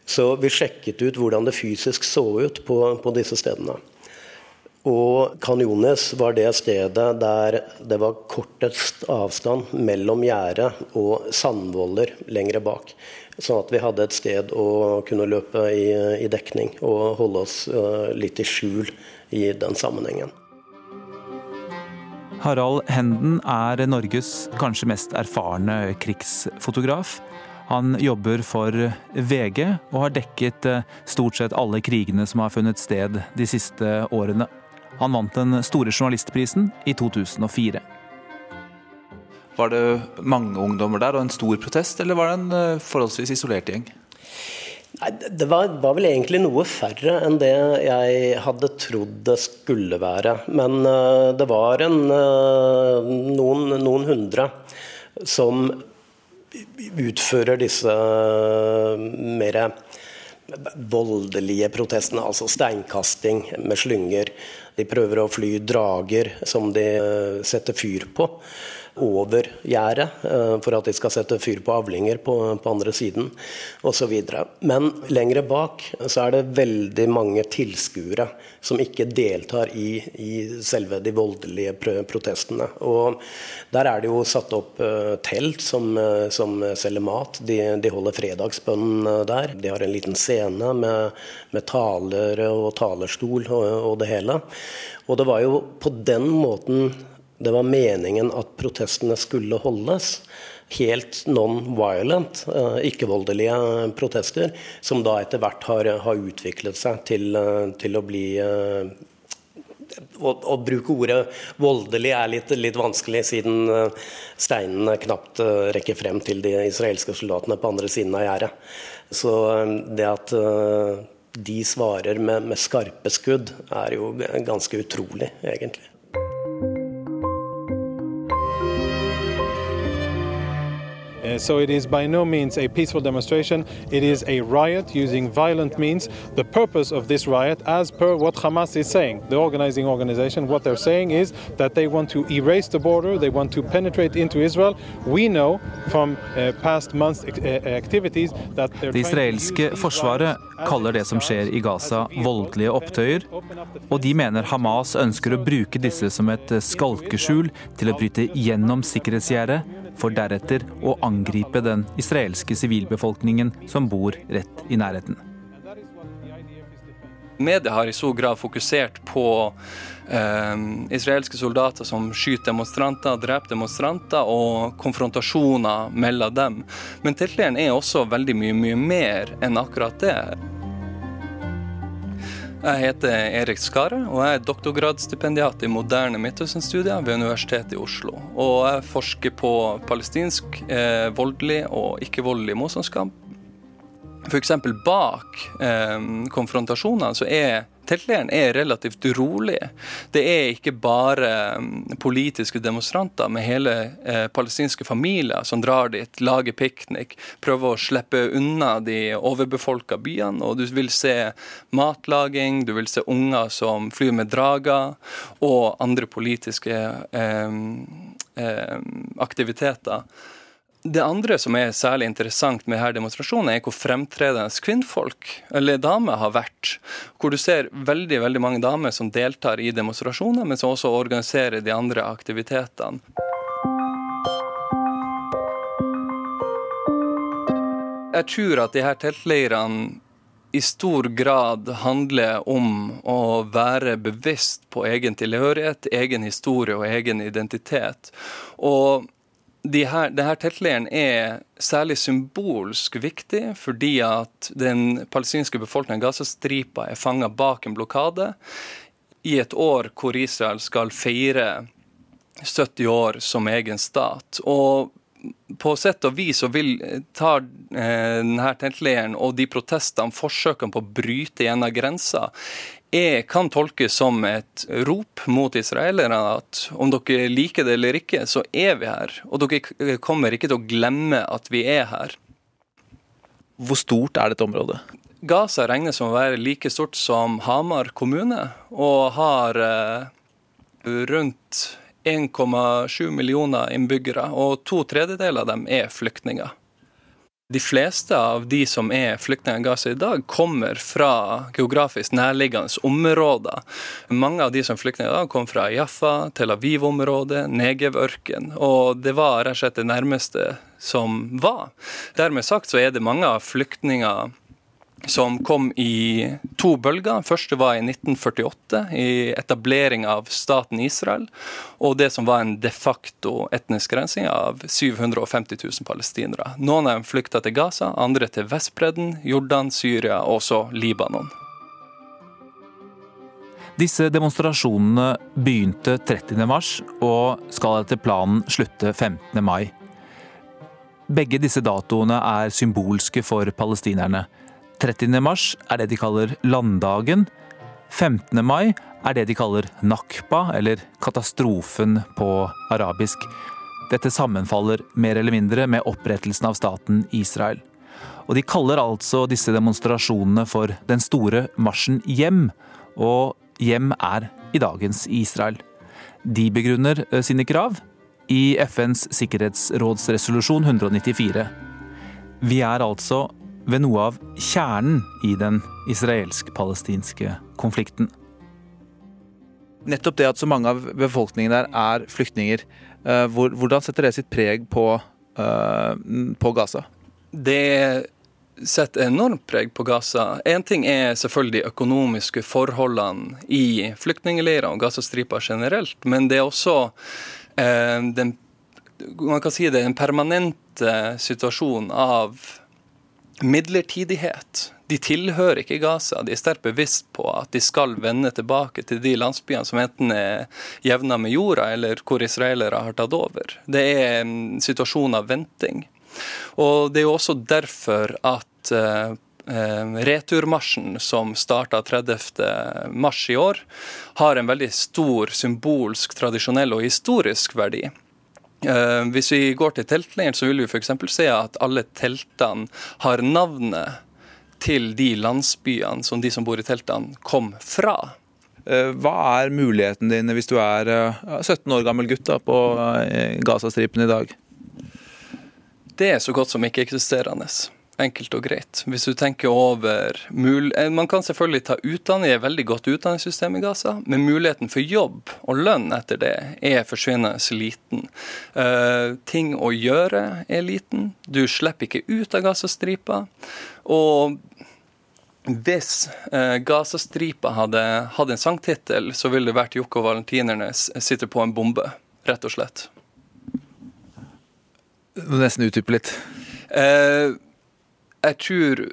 Så vi sjekket ut hvordan det fysisk så ut på, på disse stedene. Og Kanjones var det stedet der det var kortest avstand mellom gjerdet og sandvoller lengre bak. Sånn at vi hadde et sted å kunne løpe i, i dekning og holde oss uh, litt i skjul i den sammenhengen. Harald Henden er Norges kanskje mest erfarne krigsfotograf. Han jobber for VG og har dekket eh, stort sett alle krigene som har funnet sted de siste årene. Han vant den store journalistprisen i 2004. Var det mange ungdommer der og en stor protest, eller var det en eh, forholdsvis isolert gjeng? Nei, Det var, var, vel egentlig noe færre enn det jeg hadde trodd det skulle være. Men uh, det var en, uh, noen, noen, hundre som utfører disse uh, mer voldelige protestene, altså steinkasting med slynger. De prøver å fly drager som de setter fyr på over gjerdet eh, for at de skal sette fyr på avlinger på, på andre siden osv. Men lengre bak så er det veldig mange tilskuere som ikke deltar i, i, selve de voldelige protestene. Og der er det jo satt opp uh, telt som, uh, som, selger mat. De, de holder fredagsbønn uh, der. De har en liten scene med, med talere og talerstol og, og det hele. Og det var jo på den måten det var meningen at protestene skulle holdes. Helt non-violent, eh, ikke-voldelige protester, som da etter hvert har, har utviklet seg til, eh, til å bli eh, å, å, bruke ordet voldelig er litt, litt, vanskelig, siden steinene knapt rekker frem til de israelske soldatene på andre siden av gjerdet. Så det at de svarer med, med skarpe skudd, er jo ganske utrolig, egentlig. So it is by no means a peaceful demonstration. It is a riot using violent means. The purpose of this riot, as per what Hamas is saying, the organizing organization, what they're saying is that they want to erase the border, they want to penetrate into Israel. We know from uh, past months' uh, activities that Det israelske forsvaret kaller det som skjer i Gaza voldelige opptøyer, og de mener Hamas ønsker å bruke disse som et skalkeskjul til å bryte gjennom sikkerhetsgjerdet, for deretter å angripe den israelske sivilbefolkningen som bor rett i nærheten. Media har i stor grad fokusert på eh, israelske soldater som skyter demonstranter, dreper demonstranter og konfrontasjoner mellom dem. Men teltleiren er også veldig mye, mye mer enn akkurat det. Jeg heter Erik Skare og jeg er doktorgradsstipendiat i moderne Midtøsten-studier ved Universitetet i Oslo. Og jeg forsker på palestinsk eh, voldelig og ikke-voldelig motstandskamp. F.eks. bak eh, konfrontasjonene så er teltleiren er relativt rolig. Det er ikke bare mm, politiske demonstranter med hele eh, palestinske familier som drar dit, lager piknik, prøver å slippe unna de overbefolka byene. Og du vil se matlaging, du vil se unger som flyr med drager, og andre politiske eh, eh, aktiviteter. Det andre som er særlig interessant med denne demonstrasjonen, er hvor fremtredende kvinnfolk, eller damer, har vært. Hvor du ser veldig veldig mange damer som deltar i demonstrasjoner, men som også organiserer de andre aktivitetene. Jeg tror at de her teltleirene i stor grad handler om å være bevisst på egen tilhørighet, egen historie og egen identitet. Og de her, denne teltleiren er særlig symbolsk viktig fordi at den palestinske befolkningen Gazastripa er fanga bak en blokade i et år hvor Israel skal feire 70 år som egen stat. Og på sett og vis så vil ta eh, denne teltleiren og de protestene, forsøkene på å bryte gjennom grensa, er, kan tolkes som et rop mot israelerne at om dere liker det eller ikke, så er vi her. Og dere kommer ikke til å glemme at vi er her. Hvor stort er dette området? Gaza regnes som å være like stort som Hamar kommune, og har eh, rundt 1,7 millioner innbyggere, og to tredjedeler av dem er flyktninger. De fleste av de som er flyktninger i Gaza i dag, kommer fra geografisk nærliggende områder. Mange av de som er flyktninger i dag, kom fra Jaffa, Tel Aviv-området, Negev-ørken. Og det var rett og slett det nærmeste som var. Dermed sagt så er det mange av flyktninger som kom i to bølger. Første var i 1948, i etablering av staten Israel. Og det som var en de facto etnisk rensing av 750 000 palestinere. Noen av dem flykta til Gaza, andre til Vestbredden, Jordan, Syria og så Libanon. Disse demonstrasjonene begynte 30. mars og skal etter planen slutte 15. mai. Begge disse datoene er symbolske for palestinerne. 30. mars er det de kaller landdagen. 15. mai er det de kaller nakba, eller katastrofen på arabisk. Dette sammenfaller mer eller mindre med opprettelsen av staten Israel. Og De kaller altså disse demonstrasjonene for Den store marsjen hjem, og hjem er i dagens Israel. De begrunner eh, sine krav i FNs sikkerhetsrådsresolusjon 194. Vi er altså ved noe av kjernen i den israelsk-palestinske konflikten. Nettopp det at så mange av befolkningen der er flyktninger, eh, hvordan setter det sitt preg på, eh, på Gaza? Det setter enormt preg på Gaza. Én ting er selvfølgelig de økonomiske forholdene i flyktningleirer og Gazastripa generelt, men det er også eh, den man kan si det, en permanente situasjon av midlertidighet. De tilhører ikke Gaza. De er sterkt bevisst på at de skal vende tilbake til de landsbyene som enten er jevna med jorda, eller hvor israelere har tatt over. Det er en situasjon av venting. Og Det er jo også derfor at uh, Returmarsjen, som starta 30. mars i år, har en veldig stor symbolsk, tradisjonell og historisk verdi. Uh, hvis vi går til teltleiren, så vil vi f.eks. se at alle teltene har navnet til de landsbyene som de som bor i teltene, kom fra. Uh, hva er muligheten din hvis du er uh, 17 år gammel gutt da, på Gazastripen i dag? Det er så godt som ikke-eksisterende. Enkelt og greit. Hvis du tenker over mul eh, Man kan selvfølgelig ta utdanning i et veldig godt utdanningssystem i Gaza, men muligheten for jobb og lønn etter det er forsvinnende liten. Uh, ting å gjøre er liten. Du slipper ikke ut av Gazastripa. Og hvis uh, Gazastripa hadde hatt en sangtittel, så ville det vært Jokke og Valentinernes 'Sitter på en bombe', rett og slett. Nesten utdype litt. Uh, jeg tror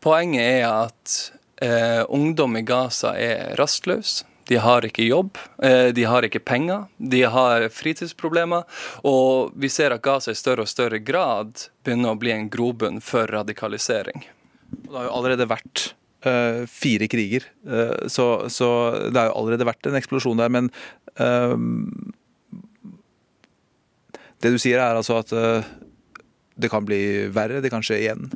poenget er at eh, ungdom i Gaza er rastløse. De har ikke jobb, eh, de har ikke penger, de har fritidsproblemer. Og vi ser at Gaza i større og større grad begynner å bli en grobunn for radikalisering. Det har jo allerede vært uh, fire kriger, uh, så, så, det har jo allerede vært en eksplosjon der. Men uh, det du sier er altså at det kan bli verre, det kan skje igjen?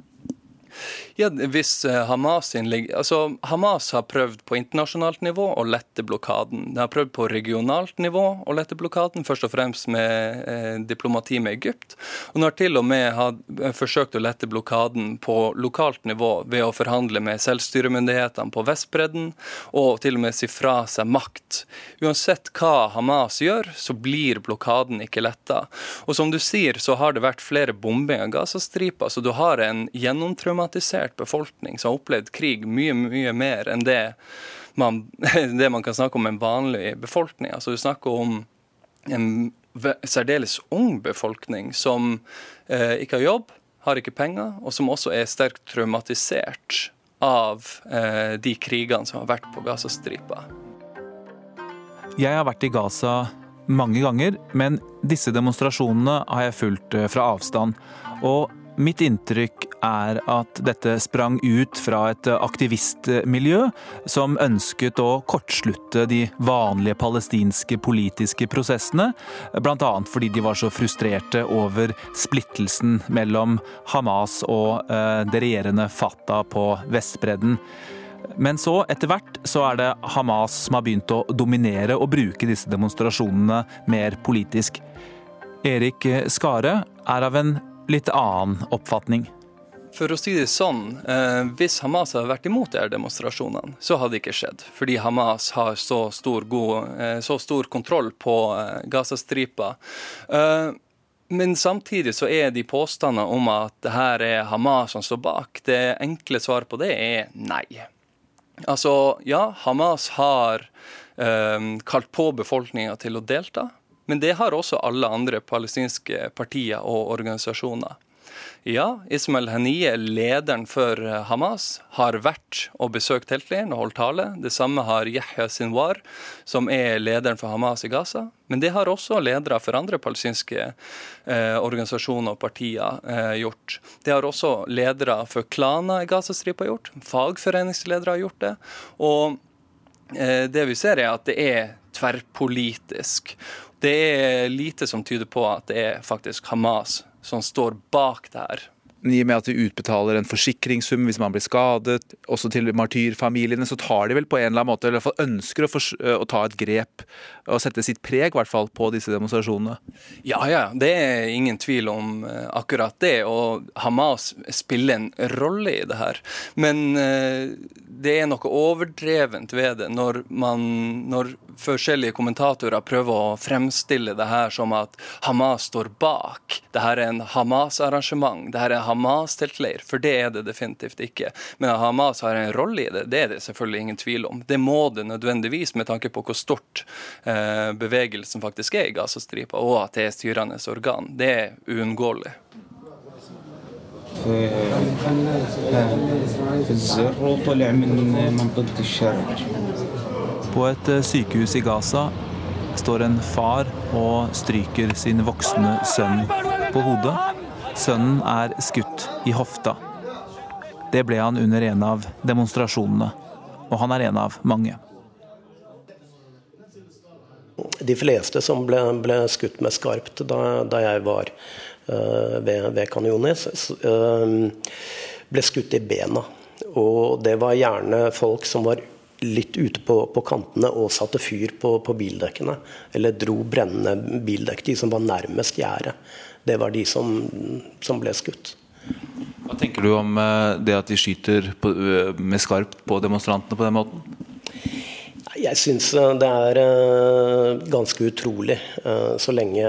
Ja, hvis eh, Hamas innlegg, altså Hamas har prøvd på internasjonalt nivå å lette blokaden. De har prøvd på regionalt nivå å lette blokaden, først og fremst med eh, diplomati med Egypt. Og de har til og med har eh, forsøkt å lette blokaden på lokalt nivå ved å forhandle med selvstyremyndighetene på Vestbredden, og til og med si fra seg makt. Uansett hva Hamas gjør, så blir blokaden ikke letta. Og som du sier, så har det vært flere bombinger av Gazastripa, så du har en gjennomtraumatisert polarisert befolkning som har opplevd krig mye, mye mer enn det man, det man kan snakke om en vanlig befolkning. Altså Du snakker om en særdeles ung befolkning som eh, ikke har jobb, har ikke penger, og som også er sterkt traumatisert av eh, de krigene som har vært på Gazastripa. Jeg har vært i Gaza mange ganger, men disse demonstrasjonene har jeg fulgt eh, fra avstand. Og mitt inntrykk er at dette sprang ut fra et aktivistmiljø som ønsket å kortslutte de vanlige palestinske politiske prosessene, bl.a. fordi de var så frustrerte over splittelsen mellom Hamas og eh, det regjerende Fatah på Vestbredden. Men så, etter hvert, så er det Hamas som har begynt å dominere og bruke disse demonstrasjonene mer politisk. Erik Skare er av en litt annen oppfatning. For å si det sånn, eh, Hvis Hamas hadde vært imot de demonstrasjonene, så hadde det ikke skjedd. Fordi Hamas har så stor, god, eh, så stor kontroll på eh, Gazastripa. Men samtidig så er de påstandene om at det her er Hamas som står bak. Det enkle svaret på det er nei. Altså, ja, Hamas har kalt på befolkninga til å delta. Men det har også alle andre palestinske partier og organisasjoner. Ja, Ismail Haniyeh, lederen for eh, Hamas, har vært og besøkt teltleiren og holdt tale. Det samme har Yahya Sinwar, som er lederen for Hamas i Gaza. Men det har også ledere for andre palestinske eh, organisasjoner og partier eh, gjort. Det har også ledere for klaner i Gazastripa gjort. Fagforeningsledere har gjort det. Og eh, det vi ser, er at det er tverrpolitisk. Det er lite som tyder på at det er faktisk Hamas som står bak det her. I og med at de utbetaler en forsikringssum hvis man blir skadet, også til martyrfamiliene, så tar de vel på en eller annen måte, eller i hvert fall ønsker å, for, å ta et grep og sette sitt preg i hvert fall på disse demonstrasjonene? Ja, ja. Det er ingen tvil om uh, akkurat det. Og Hamas spiller en rolle i det her. Men uh, det er noe overdrevent ved det når, man, når forskjellige kommentatorer prøver å fremstille det her som at Hamas står bak. Det her er en Hamas-arrangement. Det her er en Hamas-teltleir. For det er det definitivt ikke. Men at Hamas har en rolle i det, det er det selvfølgelig ingen tvil om. Det må det nødvendigvis med tanke på hvor stort eh, bevegelsen faktisk er i Gazastripa, og at det er styrende organ. Det er uunngåelig. På et eh, sykehus i Gaza står en far og stryker sin voksne sønn på hodet. Sønnen er skutt i hofta. Det ble han under en av demonstrasjonene, og han er en av mange. De fleste som ble, ble skutt med skarpt da, da jeg var uh, ved, ved Kanjones, uh, ble skutt i bena. Og det var gjerne folk som var litt ute på, på kantene og satte fyr på, på, bildekkene. Eller dro brennende bildekk. De som var nærmest gjerdet. Det var de som, som, ble skutt. Hva tenker du om eh, det at de skyter på, med skarpt på demonstrantene på den måten? Jeg syns det er ganske utrolig. Så lenge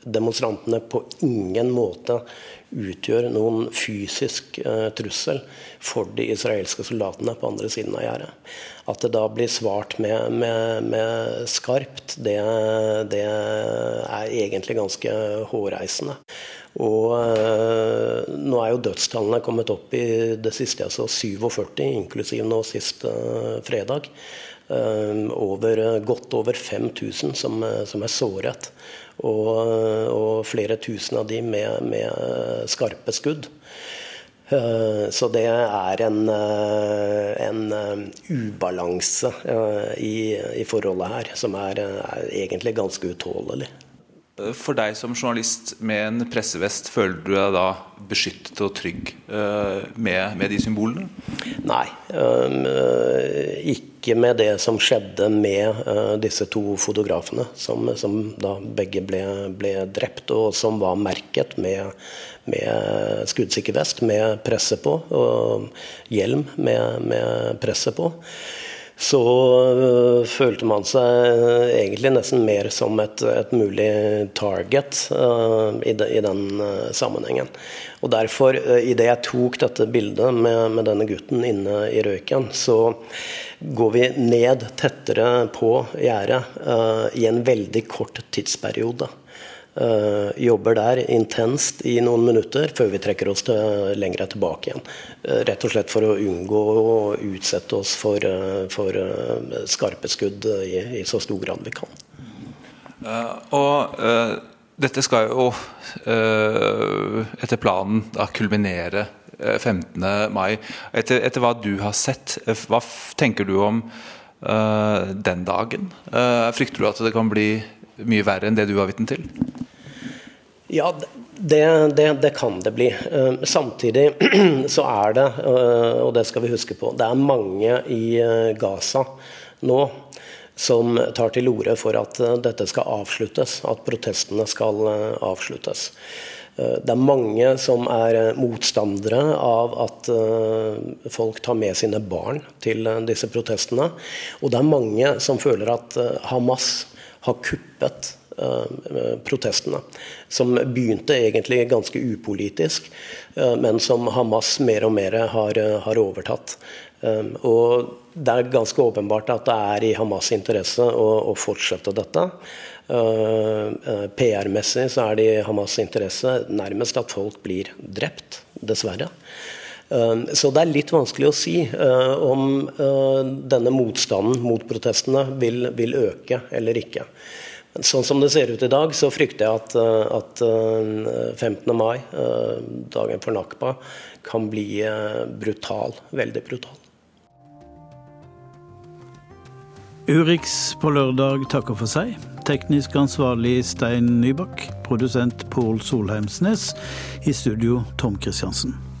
demonstrantene på ingen måte utgjør noen fysisk trussel for de israelske soldatene på andre siden av gjerdet. At det da blir svart med, med, med skarpt, det, det, er egentlig ganske hårreisende. Og uh, nå er jo dødstallene kommet opp i det siste, altså 47, inklusiv nå sist uh, fredag. Over, godt over 5000 som, som er såret. Og, og flere tusen av de med, med skarpe skudd. Eh, så det er en, eh, en eh, ubalanse i, i, forholdet her som er, er egentlig ganske utålelig. For deg som journalist med en pressevest, føler du deg da beskyttet og trygg med, med de symbolene? Nei, ikke ikke med det som skjedde med uh, disse to fotografene, som, som da begge ble, ble, drept, og som var merket med, med skuddsikker vest med presse på, og hjelm med, med presse på. Så uh, følte man seg egentlig nesten mer som et, et mulig target uh, i, de, i, den sammenhengen. Og derfor, idet jeg tok dette bildet med, med denne gutten inne i røyken, så går vi ned tettere på gjerdet uh, i en veldig kort tidsperiode. Uh, jobber der intenst i noen minutter før vi trekker oss til, lenger tilbake igjen. Uh, rett og slett for å unngå å utsette oss for, for skarpe skudd i, i, så stor grad vi kan. og dette skal jo etter planen da kulminere 15. mai. Etter, etter, hva du har sett, hva tenker du om den dagen? frykter du at det kan bli mye verre enn det du var vitne til? Ja, det, det, det, kan det bli. Eh, samtidig så er det, eh, og det skal vi huske på, det er mange i eh, Gaza nå som tar til orde for at dette skal avsluttes, at protestene skal avsluttes. Det er mange som er motstandere av at folk tar med sine barn til disse protestene. Og det er mange som føler at Hamas har kuppet Eh, protestene. Som begynte egentlig ganske upolitisk, eh, men som Hamas mer og mer har, eh, har overtatt. Og Det er ganske åpenbart at det er i Hamas' interesse å, å fortsette dette. PR-messig så er det i Hamas' interesse nærmest at folk blir drept, dessverre. Så det er litt vanskelig å si om denne motstanden mot protestene vil, vil øke eller ikke. Sånn som det ser ut i dag, så frykter jeg at, eh, at 15. Eh, mai, eh, dagen for Nakba, kan bli brutal. Veldig brutal. Urix på lørdag takker for seg. Teknisk ansvarlig Stein Nybakk. Produsent Pål Solheimsnes. I studio Tom Kristiansen.